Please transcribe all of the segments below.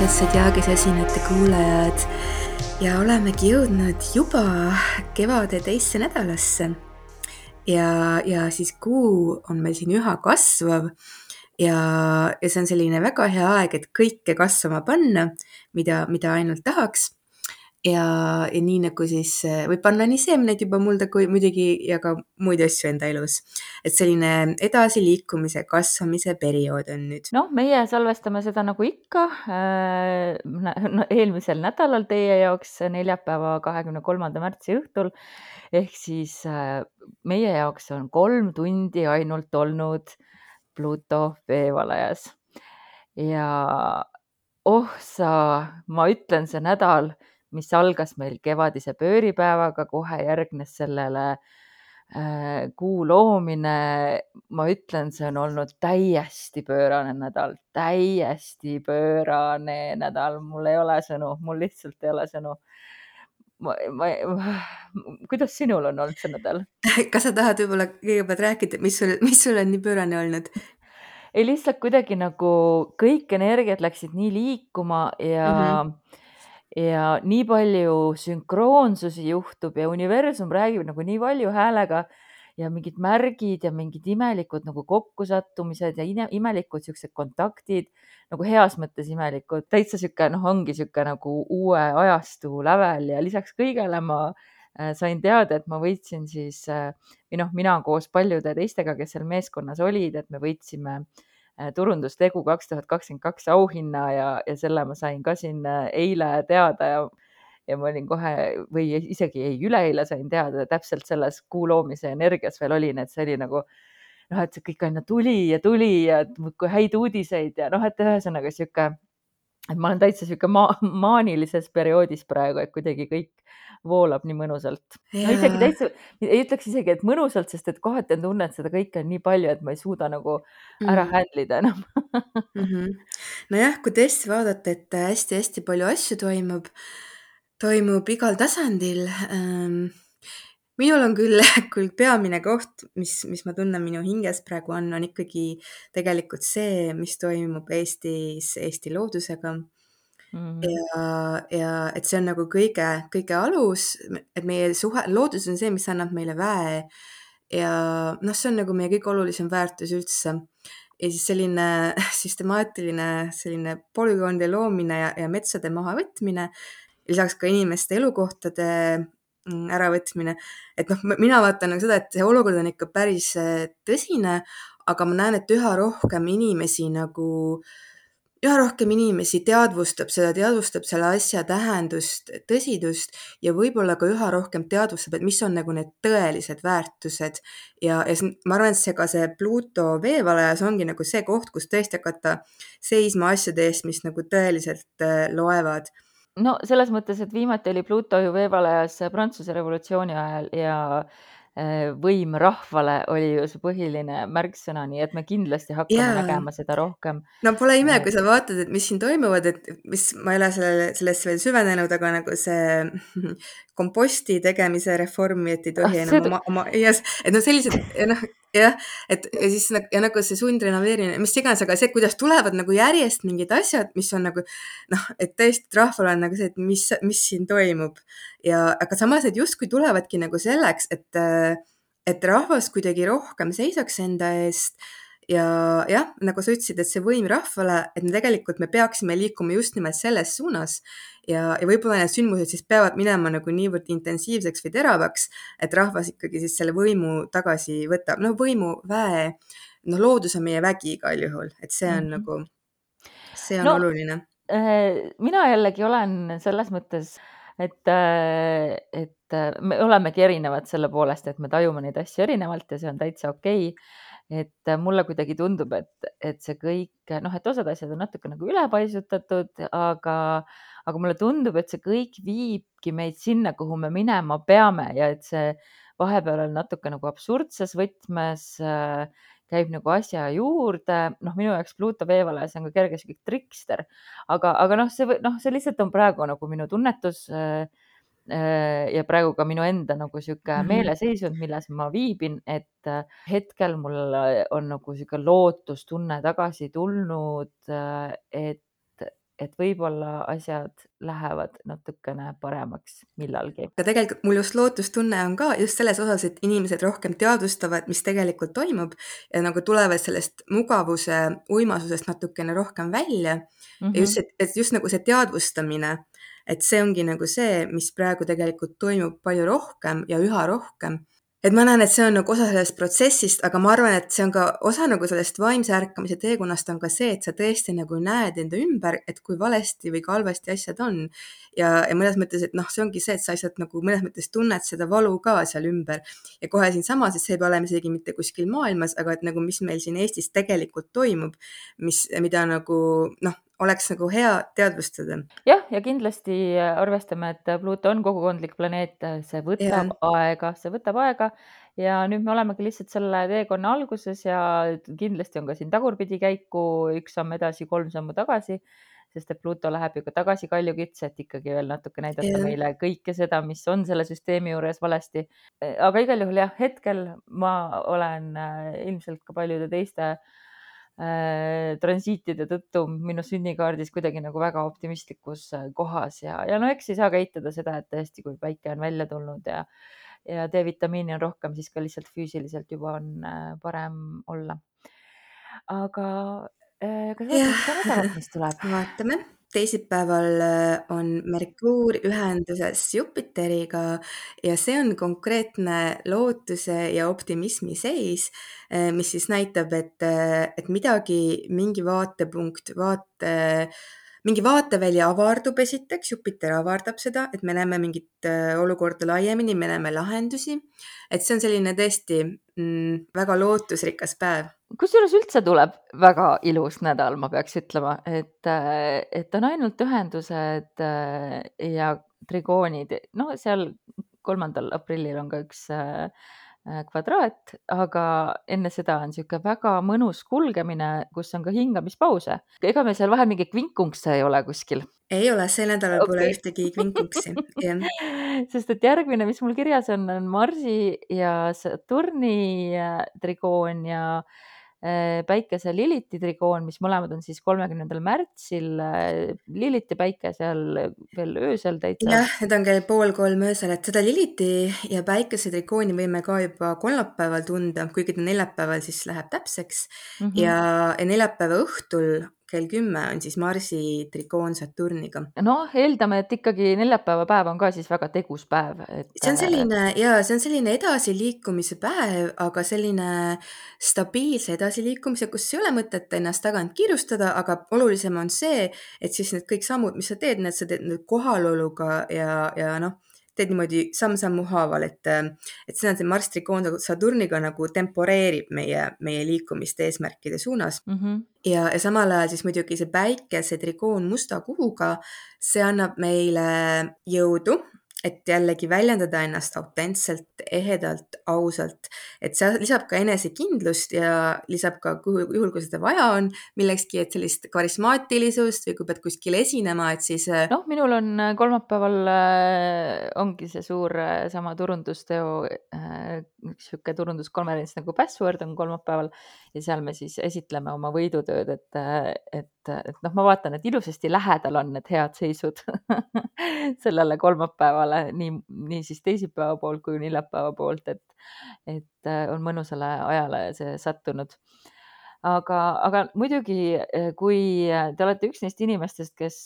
ilusad ja kesesinete kuulajad. Ja olemegi jõudnud juba kevade teisse nädalasse. ja, ja siis kuu on meil siin üha kasvav. Ja, ja see on selline väga hea aeg, et kõike kasvama panna, mida, mida ainult tahaks ja, ja nii nagu siis äh, võib panna nii seemneid juba mulda kui muidugi ja ka muid asju enda elus. et selline edasiliikumise, kasvamise periood on nüüd. noh, meie salvestame seda nagu ikka äh, no, eelmisel nädalal teie jaoks neljapäeva, kahekümne kolmanda märtsi õhtul ehk siis äh, meie jaoks on kolm tundi ainult olnud Pluto veevalajas ja oh sa, ma ütlen, see nädal mis algas meil kevadise pööripäevaga, kohe järgnes sellele äh, kuu loomine. ma ütlen, see on olnud täiesti pöörane nädal, täiesti pöörane nädal, mul ei ole sõnu, mul lihtsalt ei ole sõnu ma, ma, kuidas sinul on olnud see nädal? kas sa tahad võib-olla kõigepealt rääkida, mis sul, mis sul on nii pöörane olnud? ei, lihtsalt kuidagi nagu kõik energiat läksid nii liikuma ja mm -hmm ja nii palju sünkroonsusi juhtub ja universum räägib nagu nii valju häälega ja mingid märgid ja mingid imelikud nagu kokkusattumised ja imelikud siuksed kontaktid nagu heas mõttes imelikud, täitsa sihuke noh, ongi sihuke nagu uue ajastu lävel ja lisaks kõigele ma äh, sain teada, et ma võitsin siis äh, või noh, mina koos paljude teistega, kes seal meeskonnas olid, et me võitsime Äh, turundustegu kaks tuhat kakskümmend kaks auhinna ja, ja selle ma sain ka siin äh, eile teada ja, ja ma olin kohe või isegi ei, üleeile sain teada, täpselt selles kuu loomise energias veel olin, et see oli nagu noh, et see kõik aina tuli ja tuli ja muudkui häid uudiseid ja noh, et ühesõnaga sihuke, et ma olen täitsa sihuke ma maanilises perioodis praegu, et kuidagi kõik voolab nii mõnusalt. no isegi täitsa, ei ütleks isegi, et mõnusalt, sest et kohati on tunne, et seda kõike on nii palju, et ma ei suuda nagu ära mm. handle ida enam mm -hmm. nojah, kui tõesti vaadata, et hästi-hästi palju asju toimub, toimub igal tasandil ähm, minul on küll, küll peamine koht, mis, mis ma tunnen minu hinges praegu on, on ikkagi tegelikult see, mis toimub Eestis, Eesti loodusega Mm. ja, ja et see on nagu kõige, kõige alus, et meie suhe, loodus on see, mis annab meile väe ja noh, see on nagu meie kõige olulisem väärtus üldse. ja siis selline süstemaatiline selline polügoonide loomine ja, ja metsade mahavõtmine, lisaks ka inimeste elukohtade äravõtmine, et noh, mina vaatan nagu seda, et see olukord on ikka päris äh, tõsine, aga ma näen, et üha rohkem inimesi nagu üha rohkem inimesi teadvustab seda, teadvustab selle asja tähendust, tõsidust ja võib-olla ka üha rohkem teadvustab, et mis on nagu need tõelised väärtused. ja, ja see, ma arvan, et see ka see Pluto veevalajas ongi nagu see koht, kus tõesti hakata seisma asjade eest, mis nagu tõeliselt äh, loevad no selles mõttes, et viimati oli Pluto ju veevalajas Prantsuse revolutsiooni ajal ja Äh, võim rahvale oli ju see põhiline märksõna, nii et me kindlasti hakkame yeah. nägema seda rohkem. no pole ime, äh, kui sa vaatad, et mis siin toimuvad, et mis, ma ei ole sellele, sellesse veel süvenenud, aga nagu see komposti tegemise reformi, et ei tohi ah, enam oma, oma, et noh, sellised noh, jah, et ja siis ja nagu see sundrenoveerimine, mis iganes, aga see, kuidas tulevad nagu järjest mingid asjad, mis on nagu noh, et tõesti rahval on nagu see, et mis, mis siin toimub. Ja, aga samas, et justkui tulevadki nagu selleks, et, et rahvas kuidagi rohkem seisaks enda eest ja jah, nagu sa ütlesid, et see võim rahvale, et me tegelikult me peaksime liikuma just nimelt selles suunas ja, ja võib-olla need sündmused siis peavad minema nagu niivõrd intensiivseks või teravaks, et rahvas ikkagi siis selle võimu tagasi võtab, no võimu, väe, noh, loodus on meie vägi igal juhul, et see on mm -hmm. nagu, see on no, oluline. Äh, mina jällegi olen selles mõttes, et, äh, et äh, me olemegi erinevad selle poolest, et me tajume neid asju erinevalt ja see on täitsa okei. Okay et äh, mulle kuidagi tundub, et, et see kõik noh, et osad asjad on natuke nagu ülepaisutatud, aga, aga mulle tundub, et see kõik viibki meid sinna, kuhu me minema peame ja et see vahepeal on natuke nagu absurdses võtmes käib nagu asja juurde, noh, minu jaoks Pluto veevalajas on ka kerge sihuke trikster, aga, aga noh, see noh, see lihtsalt on praegu nagu minu tunnetus äh, Äh, ja praegu ka minu enda nagu sihuke mm -hmm. meeleseisund, milles ma viibin, et äh, hetkel mul on nagu sihuke lootustunne tagasi tulnud, äh, et, et võib-olla asjad lähevad natukene paremaks millalgi. ja tegelikult mul just lootustunne on ka just selles osas, et inimesed rohkem teadvustavad, mis tegelikult toimub ja nagu tulevad sellest mugavuse uimasusest natukene rohkem välja mm. -hmm. ja just, Mhm. et just nagu see teadvustamine, et see ongi nagu see, mis praegu tegelikult toimub palju rohkem ja üha rohkem et ma näen, et see on nagu osa sellest protsessist, aga ma arvan, et see on ka osa nagu sellest vaimse ärkamise teekonnast on ka see, et sa tõesti nagu näed enda ümber, et kui valesti või ka halvasti asjad on. ja, ja mõnes mõttes, et noh, see ongi see, et sa lihtsalt nagu mõnes mõttes tunned seda valu ka seal ümber ja kohe siinsamas, et see ei pea olema isegi mitte kuskil maailmas, aga et nagu, mis meil siin Eestis tegelikult toimub, mis, mida nagu noh, oleks nagu hea teadvustada. jah, ja kindlasti arvestame, et Pluuto on kogukondlik planeet, see võtab Jah. aega, see võtab aega ja nüüd me olemegi lihtsalt selle teekonna alguses ja kindlasti on ka siin tagurpidi käiku üks samm edasi, kolm sammu tagasi, sest et Pluuto läheb ju ka tagasi kaljukitse, et ikkagi veel natuke näidata Jah. meile kõike seda, mis on selle süsteemi juures valesti. aga igal juhul jah, hetkel ma olen äh, ilmselt ka paljude teiste äh, transiitide tõttu minu sünnikaardis kuidagi nagu väga optimistlikus äh, kohas ja, ja no eks ei saa ka eitada seda, et tõesti, kui päike on välja tulnud ja, ja D-vitamiini on rohkem, siis ka lihtsalt füüsiliselt juba on äh, parem olla. aga äh, kas vaatame seda nädalat, mis tuleb? vaatame, teisipäeval äh, on Merkuur ühenduses Jupiteriga ja see on konkreetne lootuse ja optimismi seis, mis siis näitab, et, et midagi, mingi vaatepunkt, vaate, mingi vaatevälja avardub esiteks, Jupiter avardab seda, et me näeme mingit olukorda laiemini, me näeme lahendusi. et see on selline tõesti mm, väga lootusrikas päev kusjuures üldse tuleb väga ilus nädal, ma peaks ütlema, et, et on ainult ühendused ja trigoonid, no seal kolmandal aprillil on ka üks kvadraat, aga enne seda on niisugune väga mõnus kulgemine, kus on ka hingamispause. ega meil seal vahel mingeid kvinkungse ei ole kuskil? ei ole, sel nädalal okay. pole ühtegi kvinkunksi, jah. sest et järgmine, mis mul kirjas on, on Marsi ja Saturni trigoon ja päikese Liliti trigoon, mis mõlemad on siis kolmekümnendal märtsil. Liliti päike seal veel öösel täitsa. jah, need on kell pool kolm öösel, et seda Liliti ja päikese trigooni võime ka juba kolmapäeval tunda, kuigi ta neljapäeval siis läheb täpseks mm. -hmm. ja, ja neljapäeva õhtul kell kümme on siis Marsi trigoon Saturniga. noh, eeldame, et ikkagi neljapäeva päev on ka siis väga tegus päev, et. see on selline ja see on selline edasiliikumise päev, aga selline stabiilse edasiliikumise, kus ei ole mõtet ennast tagant kiirustada, aga olulisem on see, et siis need kõik sammud, mis sa teed, need sa teed nüüd kohaloluga ja, ja noh teed niimoodi samm-sammu haaval, et, et see on see Marss trikoon Saturniga nagu temporeerib meie, meie liikumist eesmärkide suunas mm. -hmm. ja, ja samal ajal siis muidugi see päikese trikoon musta kuhuga, see annab meile jõudu et jällegi väljendada ennast autentselt, ehedalt, ausalt, et see lisab ka enesekindlust ja lisab ka juhul, kui seda vaja on millekski, et sellist karismaatilisust või kui pead kuskil esinema, et siis. noh, minul on kolmapäeval äh, ongi see suur äh, sama turundusteo äh,, sihuke turunduskonverents nagu Password on kolmapäeval ja seal me siis esitleme oma võidutööd, et, et, et noh, ma vaatan, et ilusasti lähedal on need head seisud sellele kolmapäevale, nii, nii siis teisipäeva poolt kui neljapäeva poolt, et, et on mõnusale ajale see sattunud. Aga, aga muidugi, kui te olete üks neist inimestest, kes,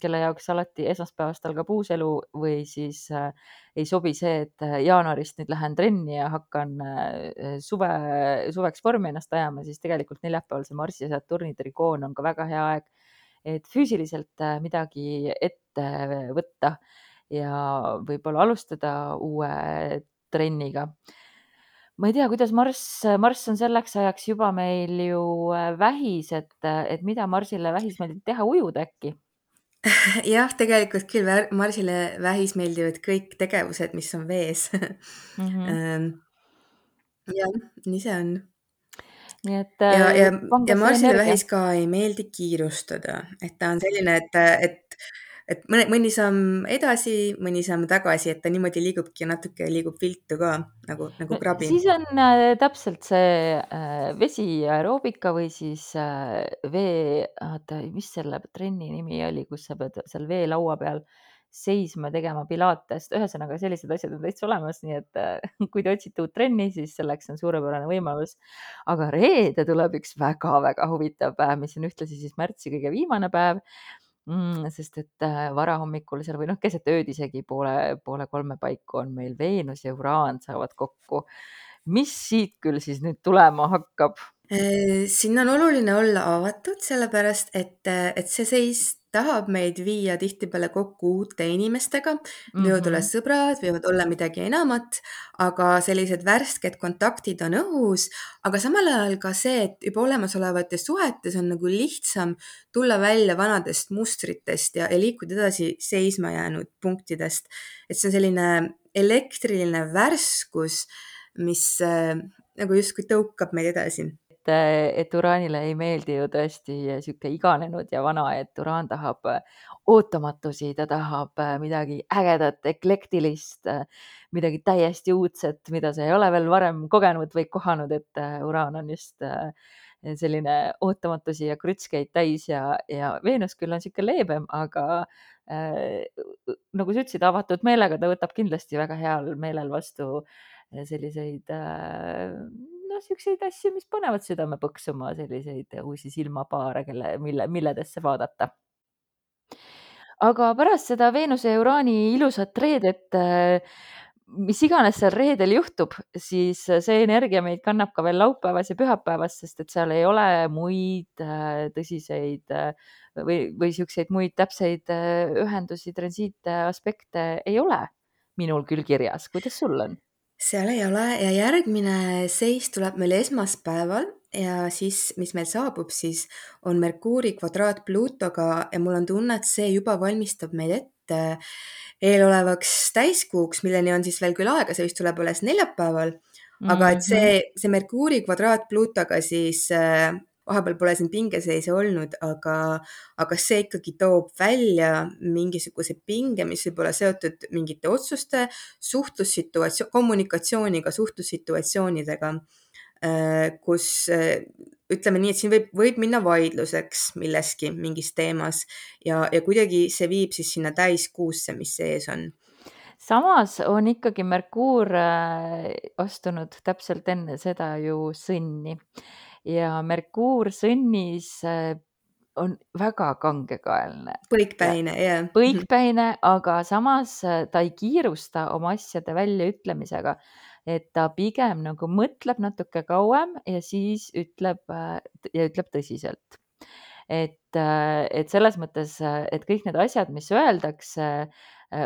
kelle jaoks alati esmaspäevast algab uus elu või siis äh, ei sobi see, et jaanuarist nüüd lähen trenni ja hakkan äh, suve, suveks vormi ennast ajama, siis tegelikult neljapäeval see Marsi ja Saturni trigoon on ka väga hea aeg, et füüsiliselt midagi ette võtta ja võib-olla alustada uue trenniga ma ei tea, kuidas Marss, Marss on selleks ajaks juba meil ju vähis, et, et mida Marsile vähis meeldib teha, ujuda äkki? jah, tegelikult küll Marsile vähis meeldivad kõik tegevused, mis on vees mm. -hmm. jah, nii see on. nii et. ja, ja, ja Marsile vähis ka ei meeldi kiirustada, et ta on selline, et, et et mõne, mõni samm edasi, mõni samm tagasi, et ta niimoodi liigubki natuke, liigub viltu ka nagu, nagu krabi. siis on äh, täpselt see äh, vesi aeroobika või siis äh, vee, oota, mis selle trenni nimi oli, kus sa pead seal veelaua peal seisma, tegema pilatest, ühesõnaga sellised asjad on täitsa olemas, nii et äh, kui te otsite uut trenni, siis selleks on suurepärane võimalus. aga reede tuleb üks väga-väga huvitav päev, mis on ühtlasi siis märtsi kõige viimane päev mm,. sest et äh, varahommikul seal või noh, keset ööd isegi poole, poole kolme paiku on meil Veenus ja Uraan saavad kokku. mis siit küll siis nüüd tulema hakkab? Äh, siin on oluline olla avatud, sellepärast et, et see seis tahab meid viia tihtipeale kokku uute inimestega, võivad olla Mhm. sõbrad, võivad olla midagi enamat, aga sellised värsked kontaktid on õhus, aga samal ajal ka see, et juba olemasolevates suhetes on nagu lihtsam tulla välja vanadest mustritest ja, ja liikuda edasi seisma jäänud punktidest. et see on selline elektriline värskus, mis äh, nagu justkui tõukab meid edasi et, et Uraanile ei meeldi ju tõesti sihuke iganenud ja vana, et Uraan tahab äh, ootamatusi, ta tahab äh, midagi ägedat, eklektilist, äh, midagi täiesti uudset, mida sa ei ole veel varem kogenud või kohanud, et Uraan on just selline ootamatusi ja krütskeid täis ja, ja Veenus küll on sihuke leebem, aga äh, nagu sa ütlesid, avatud meelega ta võtab kindlasti väga heal meelel vastu selliseid äh, noh, siukseid asju, mis panevad südame põksuma, selliseid uusi silmapaare, kelle, mille, milledesse vaadata. aga pärast seda Veenuse ja Uraani ilusat reedet, äh, mis iganes seal reedel juhtub, siis see energia meid kannab ka veel laupäevas ja pühapäevas, sest et seal ei ole muid äh, tõsiseid äh, või, või siukseid muid täpseid ühendusi, transiite, aspekte ei ole minul küll kirjas. kuidas sul on? Seal ei ole ja järgmine seis tuleb meil esmaspäeval ja siis, mis meil saabub, siis on Merkuuri kvadraat Pluutoga ja mul on tunne, et see juba valmistab meid ette eelolevaks täiskuuks, milleni on siis veel küll aega, see vist tuleb alles neljapäeval. aga et see, Mhm. see Merkuuri kvadraat Pluutoga siis äh, vahepeal pole siin pingeseise olnud, aga, aga see ikkagi toob välja mingisuguse pinge, mis võib olla seotud mingite otsuste, suhtlussituatsioon, kommunikatsiooniga, suhtlussituatsioonidega, äh, kus äh, ütleme nii, et siin võib, võib minna vaidluseks milleski, mingis teemas ja, ja kuidagi see viib siis sinna täiskuusse, mis sees on. Samas on ikkagi Merkuur äh, astunud täpselt enne seda ju sõnni ja Merkuur sõnnis äh, on väga kangekaelne. põikpäine, jah. põikpäine, aga samas äh, ta ei kiirusta oma asjade väljaütlemisega. et ta pigem nagu mõtleb natuke kauem ja siis ütleb äh, ja ütleb tõsiselt. et, et selles mõttes, et kõik need asjad, mis öeldakse,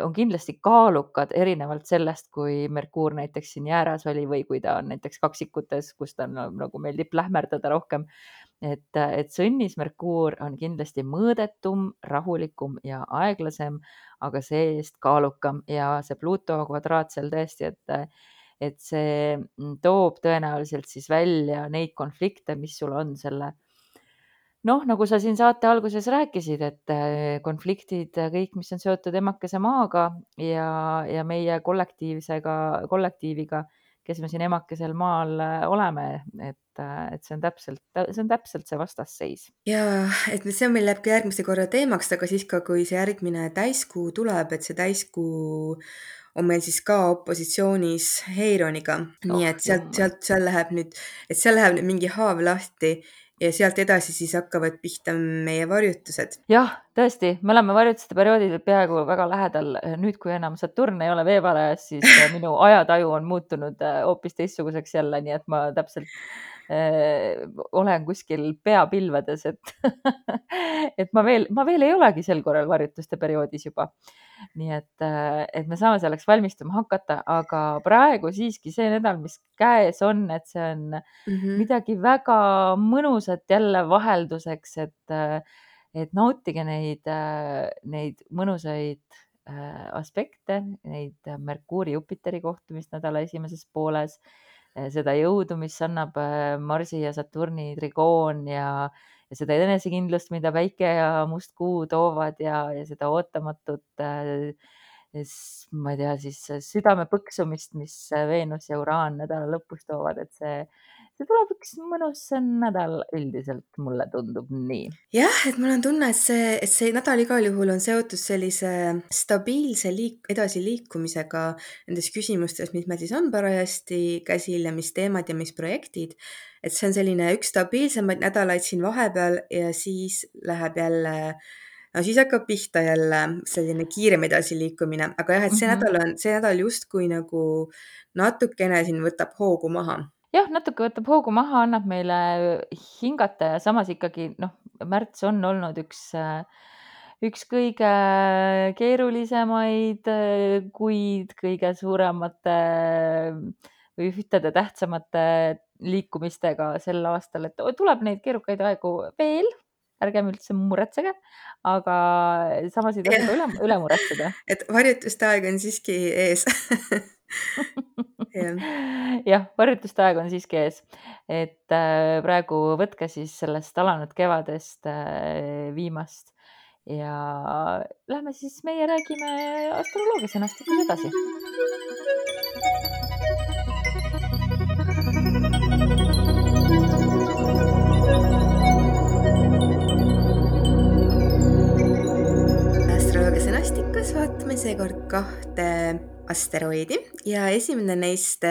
on kindlasti kaalukad, erinevalt sellest, kui Merkuur näiteks siin jääras oli või kui ta on näiteks kaksikutes, kus ta on, nagu meeldib plähmerdada rohkem. et, et sõnnis Merkuur on kindlasti mõõdetum, rahulikum ja aeglasem, aga see-eest kaalukam ja see Pluto kvadraat seal tõesti, et et see toob tõenäoliselt siis välja neid konflikte, mis sul on selle noh, nagu sa siin saate alguses rääkisid, et konfliktid, kõik, mis on seotud emakese maaga ja, ja meie kollektiivsega, kollektiiviga, kes me siin emakesel maal oleme, et, et see on täpselt, see on täpselt see vastasseis. ja et see on meil läheb ka järgmise korra teemaks, aga siis ka, kui see järgmine täiskuu tuleb, et see täiskuu on meil siis ka opositsioonis Heironiga, nii Oh, et sealt, sealt, seal läheb nüüd, et seal läheb nüüd mingi haav lahti ja sealt edasi siis hakkavad pihta meie varjutused. jah, tõesti, me oleme varjutuste perioodil peaaegu väga lähedal. nüüd, kui enam Saturn ei ole veevarajas, siis minu ajataju on muutunud hoopis teistsuguseks jälle, nii et ma täpselt äh, olen kuskil peapilvedes, et et ma veel, ma veel ei olegi sel korral varjutuste perioodis juba. nii et, et me saame selleks valmistuma hakata, aga praegu siiski see nädal, mis käes on, et see on mm -hmm. midagi väga mõnusat jälle vahelduseks, et, et nautige neid, neid mõnusaid aspekte, neid Merkuuri-Jupiteri kohtumist nädala esimeses pooles seda jõudu, mis annab Marsi ja Saturni trigoon ja, ja seda enesekindlust, mida päike ja must kuu toovad ja, ja seda ootamatut äh, ma ei tea, siis südame põksumist, mis Veenus ja Uraan nädala lõpus toovad, et see, see tuleb üks mõnus nädal üldiselt, mulle tundub nii. jah, et mul on tunne, et see, et see nädal igal juhul on seotud sellise stabiilse liik-, edasiliikumisega nendes küsimustes, mis meil siis on parajasti käsil ja mis teemad ja mis projektid. et see on selline üks stabiilsemaid nädalaid siin vahepeal ja siis läheb jälle no siis hakkab pihta jälle selline kiirem edasiliikumine, aga jah, et see mm -hmm. nädal on, see nädal justkui nagu natukene siin võtab hoogu maha jah, natuke võtab hoogu maha, annab meile hingata ja samas ikkagi noh, märts on olnud üks, üks kõige keerulisemaid kuid kõige suuremate või ühtede tähtsamate liikumistega sel aastal, et tuleb neid keerukaid aegu veel, ärgem üldse muretsege, aga samas ei tohi ka üle, üle muretseda. et varjutuste aeg on siiski ees jah, varjutuste aeg on siiski ees, et äh, praegu võtke siis sellest alanud kevadest äh, viimast ja lähme siis meie räägime astroloogia sõnastikust edasi. astroloogia sõnastikus vaatame seekord kahte asteroidi ja esimene neist,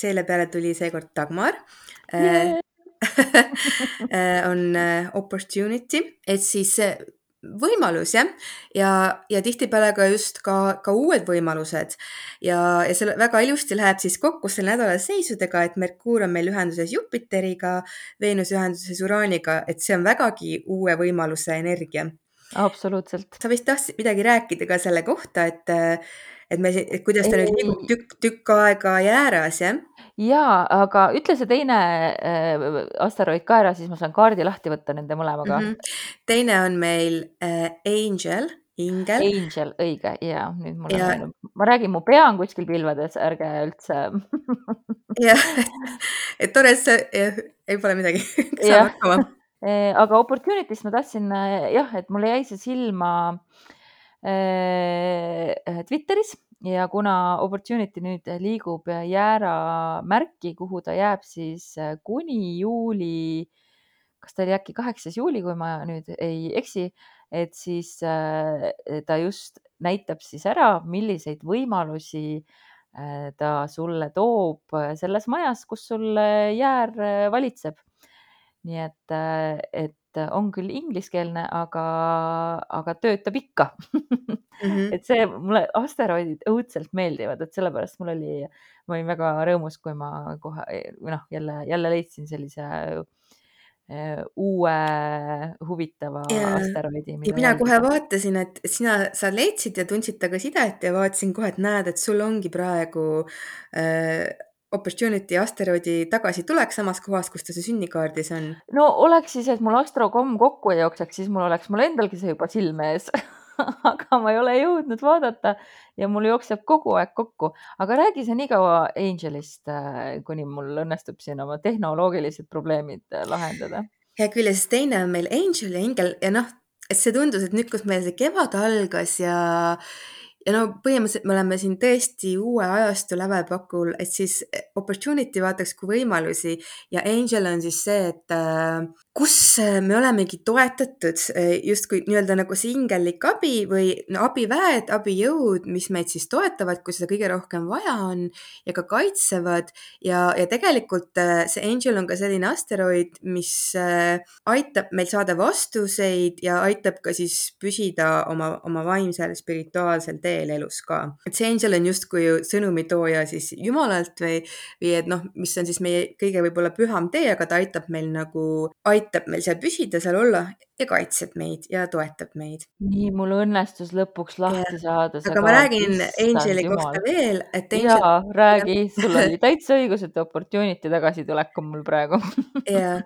selle peale tuli seekord Dagmar yeah. on opportunity, et siis võimalus jah, ja, ja tihtipeale ka just ka, ka uued võimalused ja, ja see väga ilusti läheb siis kokku selle nädala seisudega, et Merkuur on meil ühenduses Jupiteriga, Veenus ühenduses Uraaniga, et see on vägagi uue võimaluse energia. absoluutselt. sa vist tahtsid midagi rääkida ka selle kohta, et et me, et kuidas ta Ei. nüüd liigub tükk, tükk aega jääras, jah? jaa, aga ütle see teine äh, asteroid ka ära, siis ma saan kaardi lahti võtta nende mõlemaga mm. -hmm. teine on meil äh, Angel, ingel. Angel, õige, ja nüüd mul ja... on, ma räägin, mu pea on kuskil pilvedes, ärge üldse jah, et tore, et sa, ei pole midagi saab hakkama äh, aga Opportunity'st ma tahtsin jah, et mulle jäi see silma äh, Twitteris ja kuna Opportunity nüüd liigub jäära märki, kuhu ta jääb siis äh, kuni juuli, kas ta oli äkki kaheksas juuli, kui ma nüüd ei eksi, et siis äh, ta just näitab siis ära, milliseid võimalusi äh, ta sulle toob selles majas, kus sul jäär valitseb. nii et, et et on küll ingliskeelne, aga, aga töötab ikka mm. -hmm. et see mulle asteroidid õudselt meeldivad, et sellepärast mul oli, ma olin väga rõõmus, kui ma kohe või noh, jälle, jälle leidsin sellise äh, uue huvitava ja, asteroidi. ja mina kohe vaatasin, et sina, sa leidsid ja tundsid temaga sidet ja vaatasin kohe, et näed, et sul ongi praegu äh, opportunity asteroidi tagasi tuleks samas kohas, kus ta see sünnikaardis on? no oleks siis, et mul astrokomm kokku ei jookseks, siis mul oleks mul endalgi see juba silme ees aga ma ei ole jõudnud vaadata ja mul jookseb kogu aeg kokku, aga räägi sa nii kaua Angelist, äh, kuni mul õnnestub siin oma tehnoloogilised probleemid äh, lahendada. hea küll, ja siis teine on meil Angel ja Ingel ja noh, et see tundus, et nüüd, kus meil see kevad algas ja ja no põhimõtteliselt me oleme siin tõesti uue ajastu lävepakul, et siis eh, opportunity vaataks kui võimalusi ja angel on siis see, et äh, kus äh, me olemegi toetatud äh, justkui nii-öelda nagu see ingellik abi või no abiväed, abijõud, mis meid siis toetavad, kui seda kõige rohkem vaja on ja ka kaitsevad. Ja, ja tegelikult see angel on ka selline asteroid, mis aitab meil saada vastuseid ja aitab ka siis püsida oma, oma vaimsel spirituaalsel teel teel elus ka. et see angel on justkui sõnumitooja siis Jumalalt või, või et noh, mis on siis meie kõige võib-olla püham tee, aga ta aitab meil nagu, aitab meil seal püsida, seal olla ja kaitseb meid ja toetab meid. nii, mul õnnestus lõpuks lahti ja. saada. aga ma räägin Angeli kohta veel, et Angel.... jaa, räägi, sul oli täitsa õigus, et opportunity tagasitulek on mul praegu ja,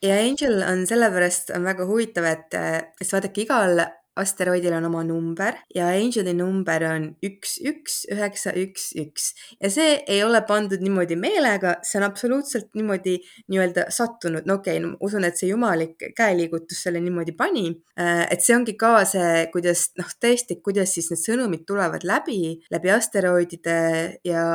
ja Angel on sellepärast on väga huvitav, et, et vaadake, igal asteroidil on oma number ja Angeli number on üks, üks, üheksa, üks, üks ja see ei ole pandud niimoodi meelega, see on absoluutselt niimoodi nii-öelda sattunud. no okei okay,, no, usun, et see jumalik käeliigutus selle niimoodi pani. Äh, et see ongi ka see, kuidas noh, tõesti, kuidas siis need sõnumid tulevad läbi, läbi asteroidide ja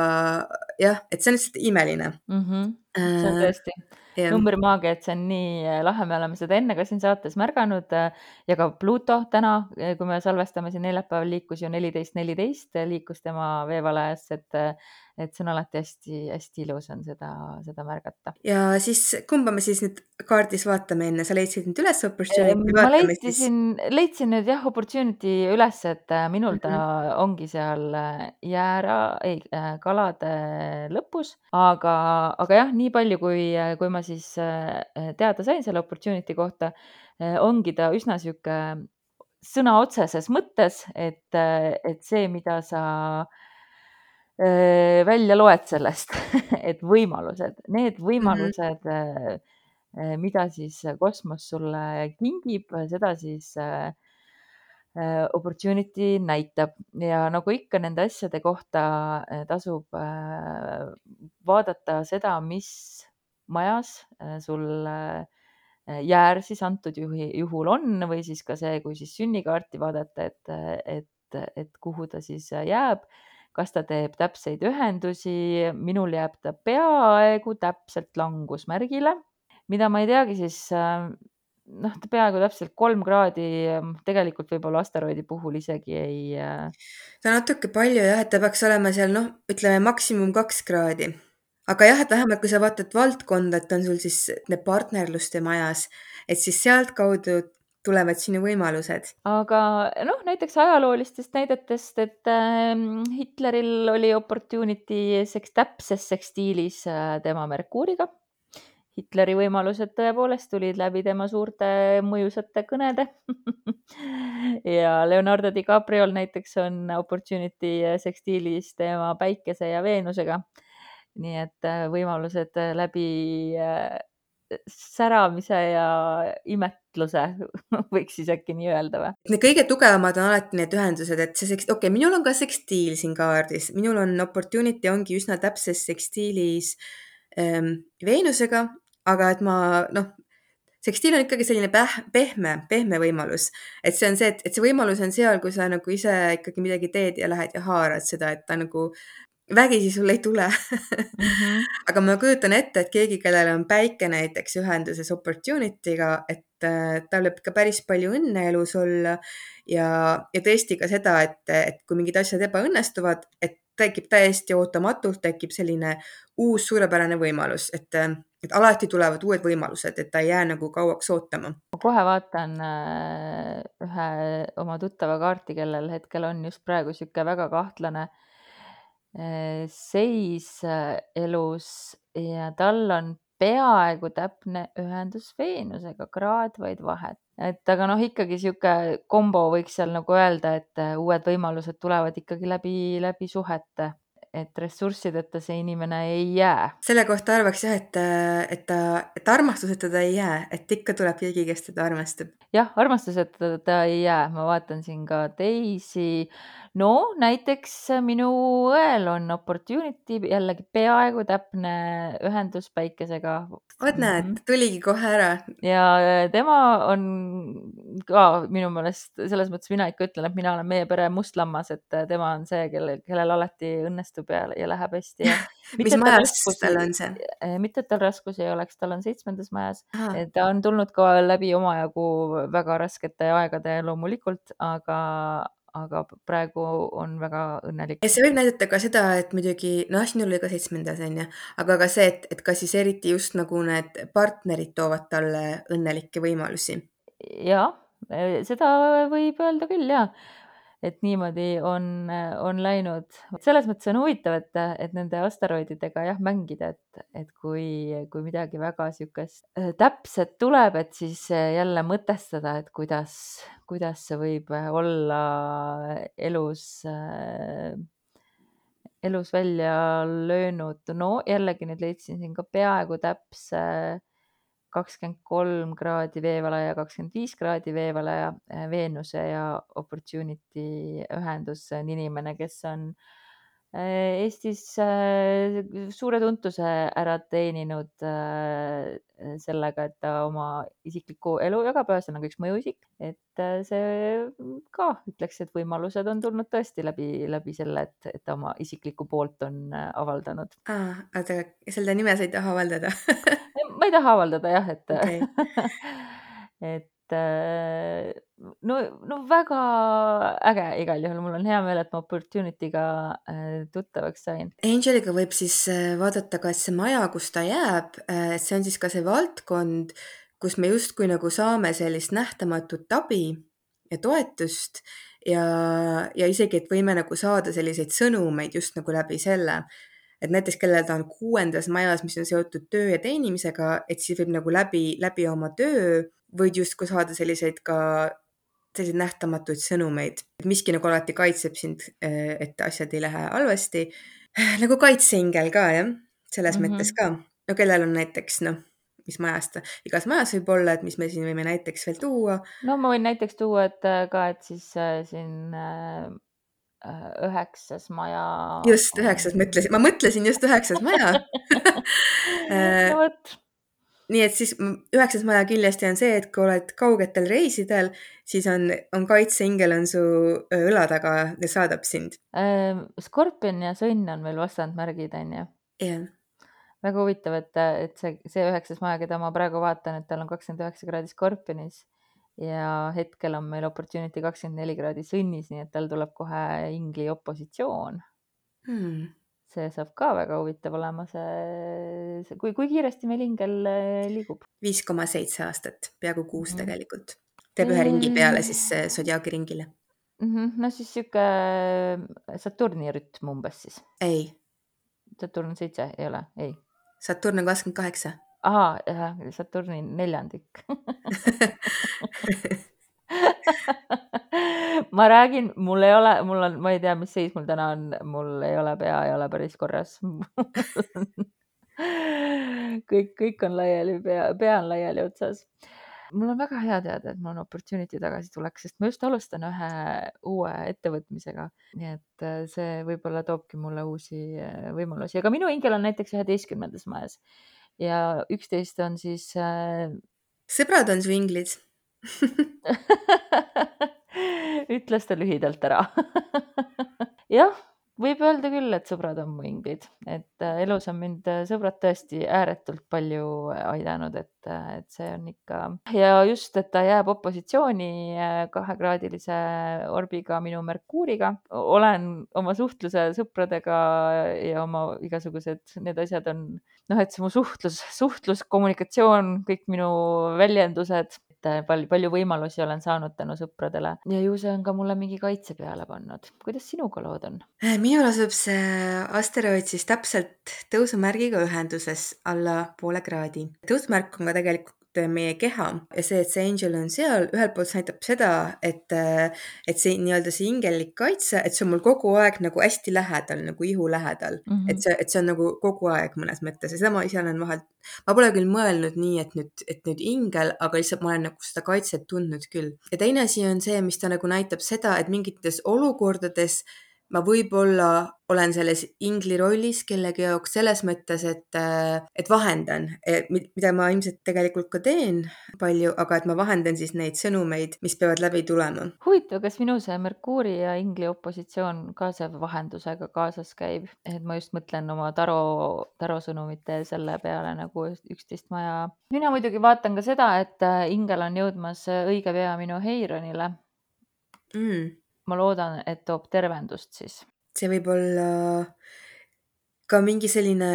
jah, et see on lihtsalt imeline mm. -hmm. see on tõesti yeah. Numbrimaagia, et see on nii äh, lahe, me oleme seda enne ka siin saates märganud äh, ja ka Pluto täna, äh, kui me salvestame siin neljapäeval, liikus ju neliteist, neliteist liikus tema veevalajas, et et see on alati hästi-hästi ilus on seda, seda märgata. ja siis kumba me siis nüüd kaardis vaatame enne, sa leidsid nüüd üles opportunity? ma leidsin, leidsin nüüd jah, opportunity üles, et minul ta mm -hmm. ongi seal jäära, ei, kalade lõpus, aga, aga jah, nii palju, kui, kui ma siis teada sain selle opportunity kohta, ongi ta üsna sihuke sõna otseses mõttes, et, et see, mida sa äh, välja loed sellest, et võimalused, need mhm. võimalused mm, -hmm. Mida siis kosmos sulle kingib, seda siis opportunity näitab. Ja nagu ikka nende asjade kohta tasub vaadata seda, mis majas sul jäär siis antud juhul on või siis ka see, kui siis sünnikaarti vaadata, et, et, et kuhu ta siis jääb. Kas ta teeb täpseid ühendusi, minul jääb ta peaaegu täpselt langusmärgile, mida ma ei teagi siis äh, noh, ta peaaegu täpselt kolm kraadi tegelikult võib-olla asteroidi puhul isegi ei. Äh, on natuke palju jah, et ta peaks olema seal noh, ütleme maksimum kaks kraadi. aga jah, et vähemalt kui sa vaatad valdkonda, et on sul siis need partnerluste majas, et siis sealtkaudu tulevad sinu võimalused? aga noh, näiteks ajaloolistest näidetest, et äh, Hitleril oli opportunity seks, täpses sekstiilis äh, tema Merkuuriga. Hitleri võimalused tõepoolest tulid läbi tema suurte mõjusate kõnede ja Leonardo DiCapriol näiteks on opportunity sekstiilis tema Päikese ja Veenusega. nii et äh, võimalused läbi äh, säramise ja imetluse, võiks siis äkki nii öelda või? Kõige tugevamad on alati need ühendused, et see seks-, okei okay,, minul on ka sekstiil siin kaardis, minul on opportunity ongi üsna täpses sekstiilis ähm, Veenusega, aga et ma noh, sekstiil on ikkagi selline päh-, pehme, pehme võimalus. et see on see, et, et see võimalus on seal, kui sa nagu ise ikkagi midagi teed ja lähed ja haarad seda, et ta nagu vägisi sul ei tule mm. -hmm. aga ma kujutan ette, et keegi, kellel on päike näiteks ühenduses opportunity'ga, et äh, tal võib ikka päris palju õnne elus olla ja, ja tõesti ka seda, et, et kui mingid asjad ebaõnnestuvad, et tekib täiesti ootamatult, tekib selline uus suurepärane võimalus, et, et alati tulevad uued võimalused, et ta ei jää nagu kauaks ootama. ma kohe vaatan äh, ühe oma tuttava kaarti, kellel hetkel on just praegu niisugune väga kahtlane äh, seis äh, elus ja tal on peaaegu täpne ühendus Veenusega, kraad vaid vahet. et aga noh, ikkagi sihuke kombo võiks seal nagu öelda, et uued võimalused tulevad ikkagi läbi, läbi suhete et ressurssideta see inimene ei jää. selle kohta arvaks jah, et, et ta, et armastuseta ta ei jää, et ikka tuleb keegi, kes teda armastab. jah, armastuseta ta ei jää, ma vaatan siin ka teisi no näiteks minu õel on opportunity jällegi peaaegu täpne ühendus päikesega. Vot näed, mhm. tuligi kohe ära. ja äh, tema on ka minu meelest selles mõttes mina ikka ütlen, et mina olen meie pere must lammas, et äh, tema on see, kellel, kellel alati õnnestub ja, ja läheb hästi ja. mis majas tal on see? Äh, mitte, et tal raskusi ei oleks, tal on seitsmendas majas. ta on tulnud ka läbi omajagu väga raskete aegade loomulikult, aga, aga praegu on väga õnnelik. ja see võib näidata ka seda, et muidugi noh, sinul oli ka seitsmendas on ju, aga ka see, et, et kas siis eriti just nagu need partnerid toovad talle õnnelikke võimalusi. ja seda võib öelda küll ja et niimoodi on, on läinud. selles mõttes on huvitav, et, et nende asteroididega jah, mängida, et, et kui, kui midagi väga niisugust äh, täpset tuleb, et siis jälle mõtestada, et kuidas, kuidas see võib olla elus äh, elus välja löönud. no jällegi nüüd leidsin siin ka peaaegu täpse kakskümmend kolm kraadi veevala ja kakskümmend viis kraadi veevala ja Veenuse ja Opportunity ühendus on inimene, kes on Eestis suure tuntuse ära teeninud sellega, et ta oma isiklikku elu jagab, ühesõnaga üks mõjuisik, et see ka ütleks, et võimalused on tulnud tõesti läbi, läbi selle, et, et ta oma isiklikku poolt on avaldanud. aa, oota, selle nime sa ei taha avaldada ma ei taha avaldada jah, et Okei. et no, no väga äge igal juhul, mul on hea meel, et ma Opportunity'ga tuttavaks sain. Angeliga võib siis vaadata ka, et see maja, kus ta jääb, see on siis ka see valdkond, kus me justkui nagu saame sellist nähtamatut abi ja toetust ja, ja isegi, et võime nagu saada selliseid sõnumeid just nagu läbi selle et näiteks kellel ta on kuuendas majas, mis on seotud töö ja teenimisega, et siis võib nagu läbi, läbi oma töö võid justkui saada selliseid ka selliseid nähtamatuid sõnumeid, et miski nagu alati kaitseb sind, et asjad ei lähe halvasti. nagu kaitseingel ka jah, selles mm -hmm. mõttes ka. no kellel on näiteks noh, mis majas ta, igas majas võib olla, et mis me siin võime näiteks veel tuua. no ma võin näiteks tuua, et ka, et siis äh, siin äh, üheksas maja. just, üheksas, ma ütlesin, ma mõtlesin just üheksas maja no vot nii et siis üheksas maja kindlasti on see, et kui oled kaugetel reisidel, siis on, on kaitseingel on su õla taga ja saadab sind. Skorpion ja sõnn on meil vastandmärgid, on ju? jah. väga huvitav, et, et see, see üheksas maja, keda ma praegu vaatan, et tal on kakskümmend üheksa kraadi Skorpionis ja hetkel on meil opportunity kakskümmend neli kraadi sõnnis, nii et tal tuleb kohe ingli opositsioon hmm. see saab ka väga huvitav olema, see, see, kui, kui kiiresti meil ingel äh, liigub? viis koma seitse aastat, peaaegu kuus mm -hmm. tegelikult. teeb ühe ringi peale siis Zodiaagi ringile mm. -hmm. no siis sihuke äh, Saturni rütm umbes siis? ei. Saturn seitse ei ole, ei. Saturn on kakskümmend kaheksa ahaa, Saturni neljandik. Ma räägin, mul ei ole, mul on, ma ei tea, mis seis mul täna on, mul ei ole, pea ei ole päris korras. Kõik, kõik on laiali, pea, pea on laiali otsas. mul on väga hea teada, et mul on opportunity tagasi tuleks, sest ma just alustan ühe uue ettevõtmisega, nii et äh, see võib-olla toobki mulle uusi äh, võimalusi, aga minu ingel on näiteks üheteistkümnendas majas ja üksteist on siis äh.... sõbrad on su inglid ütles ta lühidalt ära. Jah, võib öelda küll, et sõbrad on mu inglid, et äh, elus on mind äh, sõbrad tõesti ääretult palju aidanud, et, äh, et see on ikka ja just, et ta jääb opositsiooni kahekraadilise orbiga minu Merkuuriga. olen oma suhtluse sõpradega ja oma igasugused need asjad on noh, et see mu suhtlus, suhtlus, kommunikatsioon, kõik minu väljendused et palju, palju võimalusi olen saanud tänu sõpradele ja ju see on ka mulle mingi kaitse peale pannud. kuidas sinuga lood on? minul asub see asteroid siis täpselt tõusumärgiga ühenduses alla poole kraadi. tõusumärk on ka tegelikult meie keha ja see, et see angel on seal, ühelt poolt see näitab seda, et, et see nii-öelda see hingelik kaitse, et see on mul kogu aeg nagu hästi lähedal, nagu ihu lähedal mm. -hmm. et see, et see on nagu kogu aeg mõnes mõttes ja seda ma ise olen vahel, ma pole küll mõelnud nii, et nüüd, et nüüd ingel, aga lihtsalt ma olen nagu seda kaitset tundnud küll. ja teine asi on see, mis ta nagu näitab seda, et mingites olukordades ma võib-olla olen selles ingli rollis kellegi jaoks selles mõttes, et, äh, et vahendan, mida ma ilmselt tegelikult ka teen palju, aga et ma vahendan siis neid sõnumeid, mis peavad läbi tulema. huvitav, kas minu see Merkuuri ja ingli opositsioon ka see vahendusega kaasas käib, et ma just mõtlen oma taro, tarosõnumite selle peale nagu üksteist maja. mina muidugi vaatan ka seda, et äh, ingel on jõudmas õige pea minu Heironile mm ma loodan, et toob tervendust siis. see võib olla ka mingi selline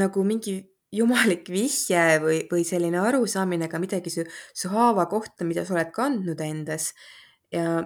nagu mingi jumalik vihje või, või selline arusaamine ka midagi su, su haava kohta, mida sa oled kandnud endas ja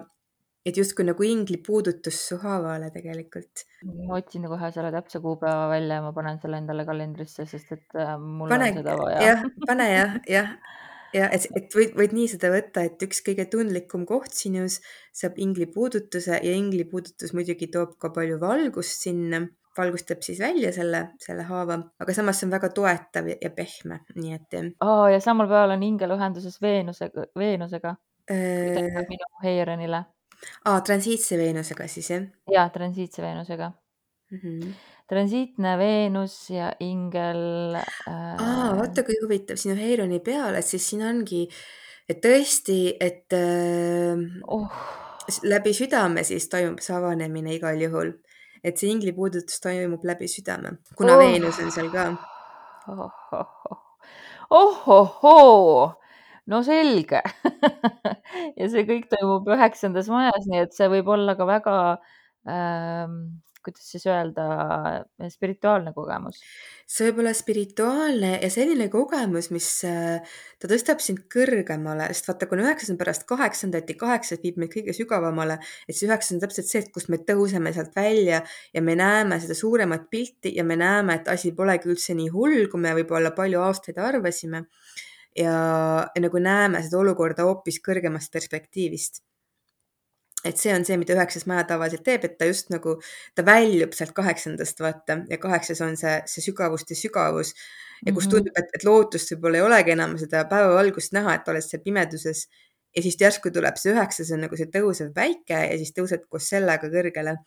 et justkui nagu ingli puudutus su haavale tegelikult. ma otsin kohe selle täpse kuupäeva välja ja ma panen selle endale kalendrisse, sest et äh, mul pane, on seda vaja. jah, pane jah, jah ja et, et võid, võid nii seda võtta, et üks kõige tundlikum koht sinus saab inglipuudutuse ja inglipuudutus muidugi toob ka palju valgust sinna, valgustab siis välja selle, selle haava, aga samas see on väga toetav ja pehme, nii et. Oh, ja samal päeval on ingel ühenduses Veenusega, Veenusega äh.... minu Heironile. aa, transiitse Veenusega siis jah? ja, transiitse Veenusega mm. -hmm transiitne Veenus ja ingel äh.... aa, vaata kui huvitav, siin on Heironi peal, et siis siin ongi, et tõesti, et äh, oh. läbi südame siis toimub see avanemine igal juhul, et see ingli puudutus toimub läbi südame, kuna oh. Veenus on seal ka oh,. oh-oh-hoo, no selge ja see kõik toimub üheksandas majas, nii et see võib olla ka väga ähm, kuidas siis öelda, spirituaalne kogemus? see võib olla spirituaalne ja selline kogemus, mis äh, ta tõstab sind kõrgemale, sest vaata, kui on üheksasada pärast kaheksandat ja kaheksas viib meid kõige sügavamale, et see üheksas on täpselt see, et kust me tõuseme sealt välja ja me näeme seda suuremat pilti ja me näeme, et asi polegi üldse nii hull, kui me võib-olla palju aastaid arvasime. ja, ja nagu näeme seda olukorda hoopis kõrgemast perspektiivist et see on see, mida üheksas maja tavaliselt teeb, et ta just nagu, ta väljub sealt kaheksandast, vaata, ja kaheksas on see, see sügavuste sügavus ja kus mhm. tundub, et, et lootust võib-olla ei olegi enam seda päevavalgust näha, et oled seal pimeduses. ja siis järsku tuleb see üheksas on nagu see tõusev päike ja siis tõused koos sellega kõrgele.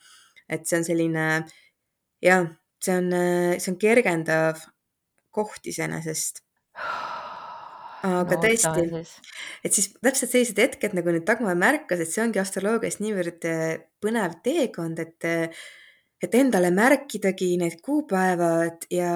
et see on selline, jah, see on, see on kergendav koht iseenesest aga no, tõesti, et siis täpselt sellised hetked, nagu nüüd Dagmar märkas, et see ongi astroloogias niivõrd äh, põnev teekond, et äh, et endale märkidagi need kuupäevad ja,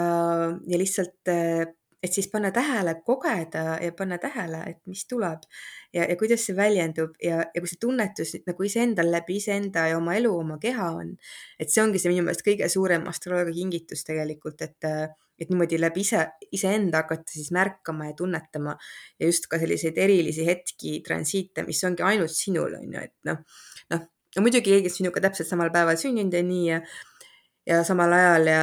ja lihtsalt, äh, et siis panna tähele, kogeda ja panna tähele, et mis tuleb ja, ja kuidas see väljendub ja, ja kui see tunnetus nagu iseendal läbi iseenda ja oma elu, oma keha on, et see ongi see minu meelest kõige suurem astroloogia kingitus tegelikult, et et niimoodi läbi ise, iseenda hakata siis märkama ja tunnetama ja just ka selliseid erilisi hetki, transiite, mis ongi ainult sinul, on ju, et noh, noh, no muidugi keegi on sinuga täpselt samal päeval sündinud ja nii ja, ja samal ajal ja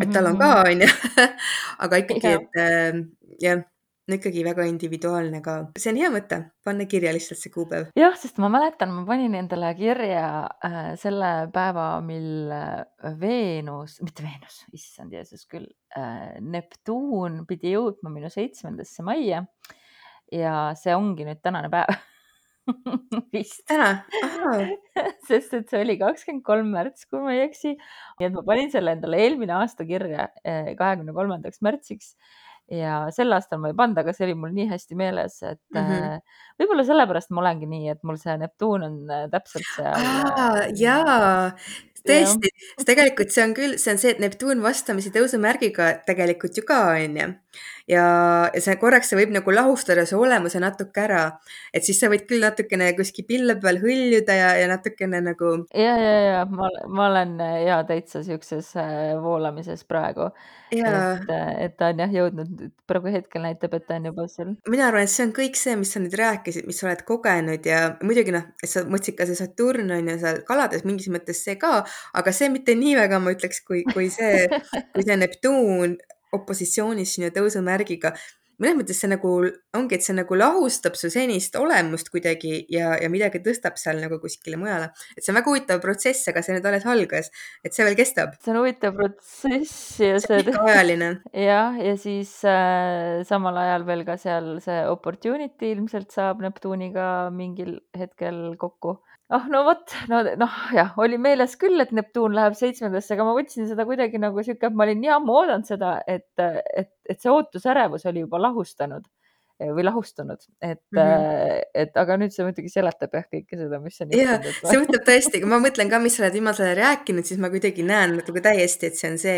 et tal on ka, mhm. on ju. Aga ikkagi, et äh, jah no ikkagi väga individuaalne ka. see on hea mõte, panna kirja lihtsalt see kuupäev. jah, sest ma mäletan, ma panin endale kirja äh, selle päeva, mil äh, Veenus, mitte Veenus, issand Jeesus küll äh,, Neptuun pidi jõudma minu seitsmendasse majja. ja see ongi nüüd tänane päev vist. täna? sest et see oli kakskümmend kolm märts, kui ma ei eksi. nii et ma panin selle endale eelmine aasta kirja äh, kahekümne kolmandaks märtsiks ja sel aastal ma ei pannud, aga see oli mul nii hästi meeles, et mm -hmm. võib-olla sellepärast ma olengi nii, et mul see Neptuun on äh, täpselt seal. Jaa, tõesti, sest tegelikult see on küll, see on see, et Neptuun vastamisi tõusumärgiga tegelikult ju ka on ju. ja, ja see korraks, see võib nagu lahustada su olemuse natuke ära, et siis sa võid küll natukene kuskil pille peal hõljuda ja, ja natukene nagu. ja, ja, ja ma, ma olen ja täitsa siukses voolamises praegu et, et ta on jah jõudnud, praegu hetkel näitab, et ta on juba seal. mina arvan, et see on kõik see, mis sa nüüd rääkisid, mis sa oled kogenud ja muidugi noh, et sa mõtlesid ka see Saturn on ju seal kalades mingis mõttes see ka, aga see mitte nii väga, ma ütleks, kui, kui see, kui see Neptuun opositsioonis sinu tõusumärgiga mõnes mõttes see nagu ongi, et see nagu lahustab su senist olemust kuidagi ja, ja midagi tõstab seal nagu kuskile mujale. et see on väga huvitav protsess, aga see nüüd alles algas, et see veel kestab. see on huvitav protsess ja see on pikaajaline. jah, ja siis äh, samal ajal veel ka seal see opportunity ilmselt saab Neptuniga mingil hetkel kokku ah no vot, no noh, jah, oli meeles küll, et Neptuun läheb seitsmendasse, aga ma võtsin seda kuidagi nagu sihuke, ma olin nii ammu oodanud seda, et, et, et see ootusärevus oli juba lahustanud või lahustunud, et mm, -hmm. et aga nüüd see muidugi seletab jah kõike seda, mis on. ja, see mõtleb tõesti, kui ma mõtlen ka, mis sa oled viimasel ajal rääkinud, siis ma kuidagi näen nagu täiesti, et see on see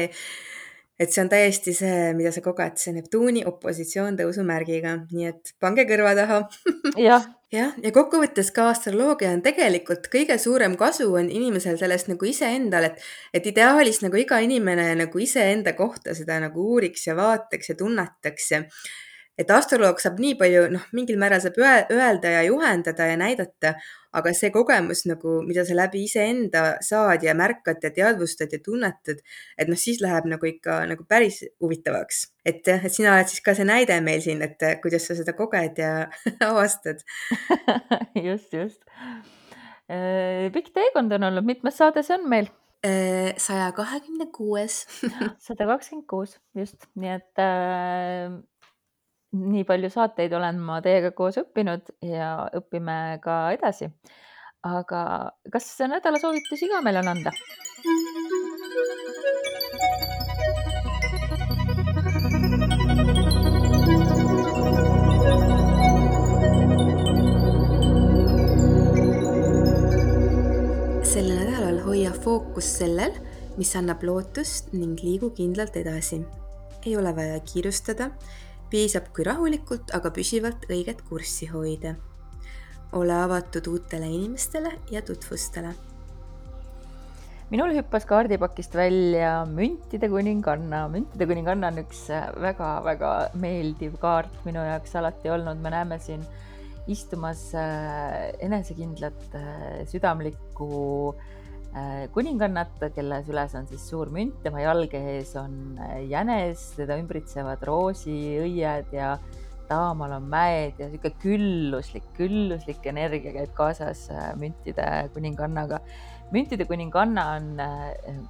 et see on täiesti see, mida sa koged, see Neptuuni opositsioon tõusumärgiga, nii et pange kõrva taha jah jah, ja kokkuvõttes ka astroloogia on tegelikult kõige suurem kasu on inimesel sellest nagu iseendal, et, et ideaalis nagu iga inimene nagu iseenda kohta seda nagu uuriks ja vaataks ja tunnetaks ja et astroloog saab nii palju, noh, mingil määral saab öelda ja juhendada ja näidata, aga see kogemus nagu, mida sa läbi iseenda saad ja märkad ja teadvustad ja tunnetad, et noh, siis läheb nagu ikka nagu päris huvitavaks. et jah, et sina oled siis ka see näide meil siin, et kuidas sa seda koged ja avastad just, just. pikk teekond on olnud, mitmes saade see on meil? saja kahekümne kuues. sada kakskümmend kuus, just, nii et äh, nii palju saateid olen ma teiega koos õppinud ja õpime ka edasi. aga kas nädala soovitusi ka meil on anda? sel nädalal hoia fookus sellel, mis annab lootust ning liigu kindlalt edasi. ei ole vaja kiirustada piisab, kui rahulikult, aga püsivalt õiget kurssi hoida. ole avatud uutele inimestele ja tutvustele. minul hüppas kaardipakist välja müntide kuninganna. müntide kuninganna on üks väga-väga meeldiv kaart minu jaoks alati olnud, me näeme siin istumas äh, enesekindlat äh, südamlikku äh, kuningannat, kelle süles on siis suur münt, tema jalge ees on äh, jänes, teda ümbritsevad roosiõied ja taamal on mäed ja sihuke külluslik, külluslik energia käib kaasas äh, müntide kuningannaga. müntide kuninganna on,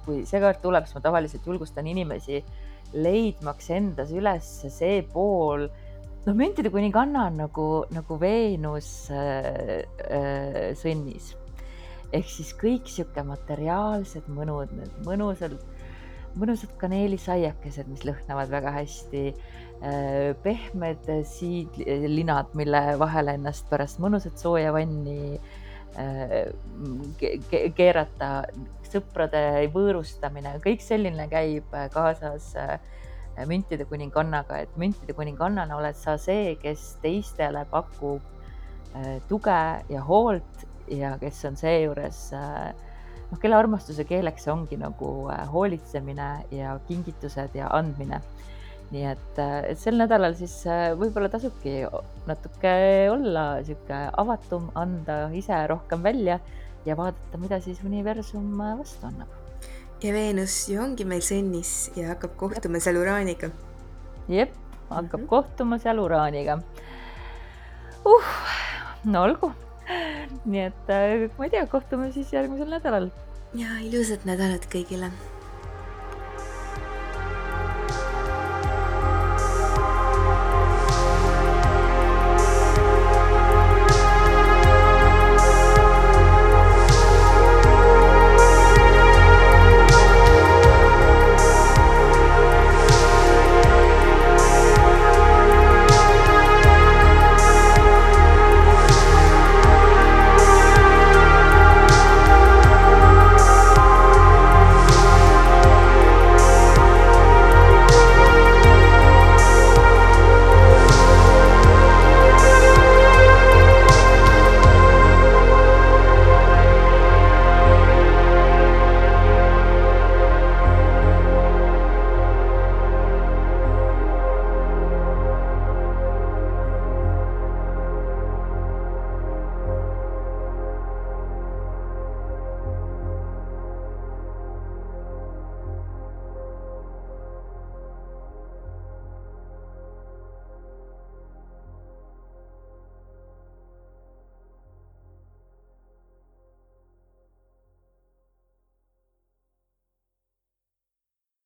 kui see kaart tuleb, siis ma tavaliselt julgustan inimesi leidmaks endas üles see pool, noh, müntide kuninganna on nagu, nagu Veenus äh, äh, sõnnis ehk siis kõik sihuke materiaalsed mõnud, need mõnusad, mõnusad kaneelisaiakesed, mis lõhnavad väga hästi. Äh, pehmed siidlinad, mille vahele ennast pärast mõnusat sooja vanni äh, keerata, sõprade võõrustamine, kõik selline käib kaasas äh, müntide kuningannaga, et müntide kuningannana oled sa see, kes teistele pakub tuge ja hoolt ja kes on seejuures äh, noh, kelle armastuse keeleks ongi nagu äh, hoolitsemine ja kingitused ja andmine. nii et, äh, et sel nädalal siis võib-olla tasubki natuke olla sihuke avatum, anda ise rohkem välja ja vaadata, mida siis universum vastu annab. ja Veenus ju ongi meil sõnnis ja hakkab kohtuma seal Uraaniga. jep, hakkab mm -hmm. kohtuma seal Uraaniga uh,. no olgu nii et äh, ma ei tea, kohtume siis järgmisel nädalal. ja ilusat nädalat kõigile